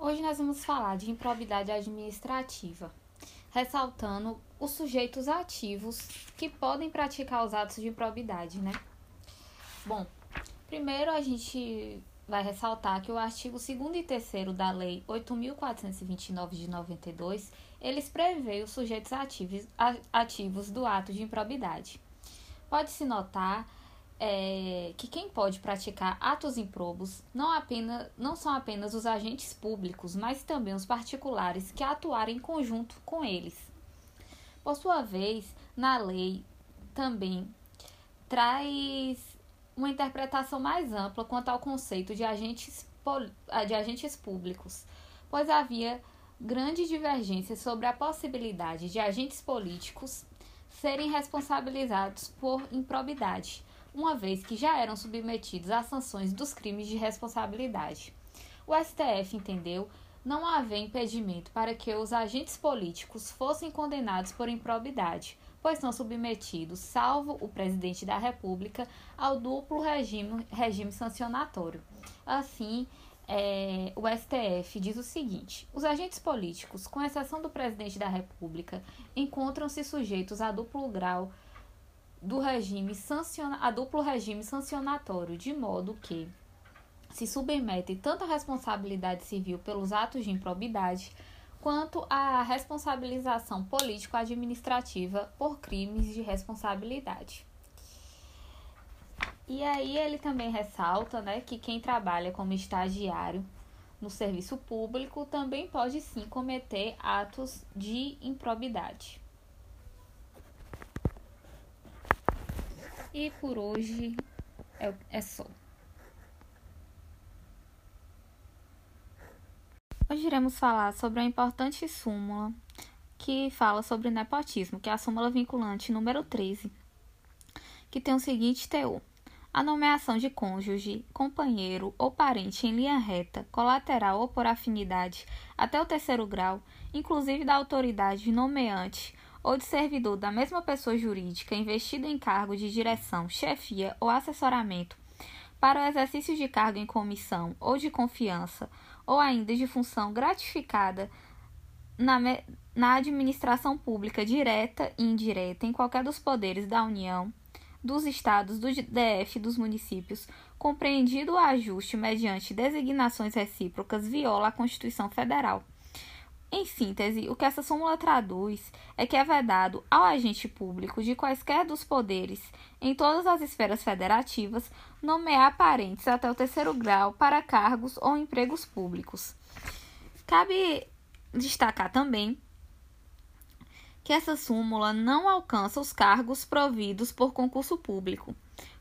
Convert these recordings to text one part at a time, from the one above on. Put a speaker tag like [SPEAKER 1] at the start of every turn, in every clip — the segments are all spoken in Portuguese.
[SPEAKER 1] Hoje nós vamos falar de improbidade administrativa, ressaltando os sujeitos ativos que podem praticar os atos de improbidade, né? Bom, primeiro a gente vai ressaltar que o artigo 2 e 3 da Lei 8.429 de 92, eles prevê os sujeitos ativos, ativos do ato de improbidade. Pode-se notar é, que quem pode praticar atos improbos não, apenas, não são apenas os agentes públicos, mas também os particulares que atuarem em conjunto com eles. Por sua vez, na lei também traz uma interpretação mais ampla quanto ao conceito de agentes, de agentes públicos, pois havia grande divergência sobre a possibilidade de agentes políticos serem responsabilizados por improbidade, uma vez que já eram submetidos às sanções dos crimes de responsabilidade. O STF entendeu não haver impedimento para que os agentes políticos fossem condenados por improbidade, pois são submetidos, salvo o presidente da República, ao duplo regime, regime sancionatório. Assim, é, o STF diz o seguinte: os agentes políticos, com exceção do presidente da República, encontram-se sujeitos a duplo grau do regime sanciona, a duplo regime sancionatório, de modo que se submetem tanto à responsabilidade civil pelos atos de improbidade quanto à responsabilização político-administrativa por crimes de responsabilidade. E aí ele também ressalta né, que quem trabalha como estagiário no serviço público também pode sim cometer atos de improbidade. E por hoje é, é só. Hoje iremos falar sobre a importante súmula que fala sobre nepotismo, que é a súmula vinculante número 13, que tem o seguinte teor. A nomeação de cônjuge, companheiro ou parente em linha reta, colateral ou por afinidade até o terceiro grau, inclusive da autoridade nomeante ou de servidor da mesma pessoa jurídica investido em cargo de direção, chefia ou assessoramento para o exercício de cargo em comissão ou de confiança ou ainda de função gratificada na, na administração pública direta e indireta em qualquer dos poderes da União dos estados, do DF dos municípios, compreendido o ajuste mediante designações recíprocas, viola a Constituição Federal. Em síntese, o que essa súmula traduz é que é vedado ao agente público de quaisquer dos poderes, em todas as esferas federativas, nomear parentes até o terceiro grau para cargos ou empregos públicos. Cabe destacar também que essa súmula não alcança os cargos providos por concurso público,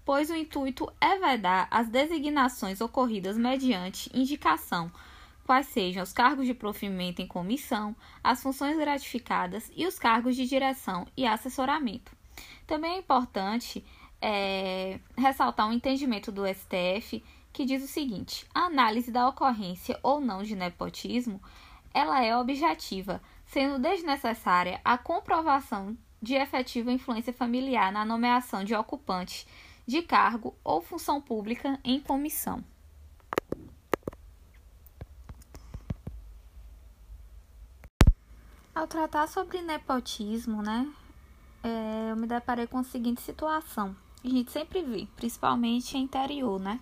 [SPEAKER 1] pois o intuito é vedar as designações ocorridas mediante indicação, quais sejam os cargos de provimento em comissão, as funções gratificadas e os cargos de direção e assessoramento. Também é importante é, ressaltar um entendimento do STF que diz o seguinte: a análise da ocorrência ou não de nepotismo ela é objetiva, sendo desnecessária a comprovação de efetiva influência familiar na nomeação de ocupante de cargo ou função pública em comissão. Ao tratar sobre nepotismo, né, é, eu me deparei com a seguinte situação. A gente sempre vê, principalmente interior, né?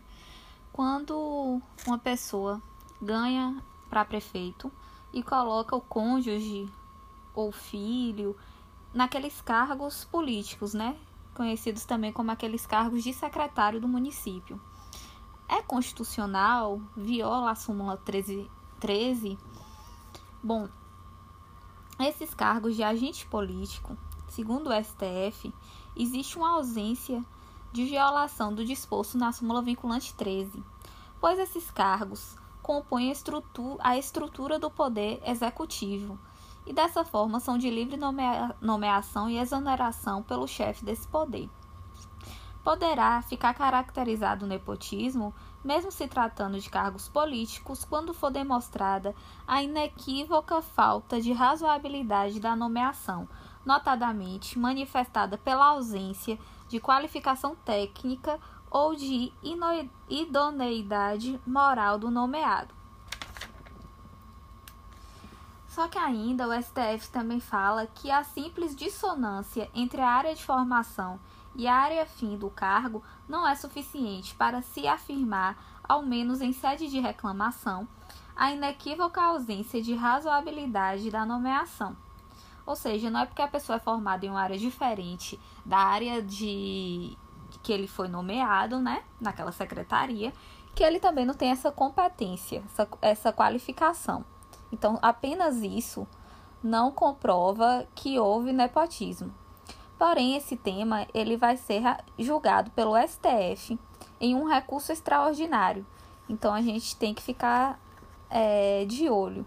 [SPEAKER 1] Quando uma pessoa ganha para prefeito, e coloca o cônjuge ou filho naqueles cargos políticos, né? Conhecidos também como aqueles cargos de secretário do município. É constitucional? Viola a súmula 13? 13? Bom, esses cargos de agente político, segundo o STF, existe uma ausência de violação do disposto na súmula vinculante 13, pois esses cargos compõem a estrutura, do poder executivo e dessa forma são de livre nomea, nomeação e exoneração pelo chefe desse poder. Poderá ficar caracterizado o nepotismo, mesmo se tratando de cargos políticos, quando for demonstrada a inequívoca falta de razoabilidade da nomeação, notadamente manifestada pela ausência de qualificação técnica ou de idoneidade moral do nomeado. Só que ainda o STF também fala que a simples dissonância entre a área de formação e a área fim do cargo não é suficiente para se afirmar, ao menos em sede de reclamação, a inequívoca ausência de razoabilidade da nomeação. Ou seja, não é porque a pessoa é formada em uma área diferente da área de que ele foi nomeado, né, naquela secretaria, que ele também não tem essa competência, essa, essa qualificação. Então, apenas isso não comprova que houve nepotismo. Porém, esse tema ele vai ser julgado pelo STF em um recurso extraordinário. Então, a gente tem que ficar é, de olho.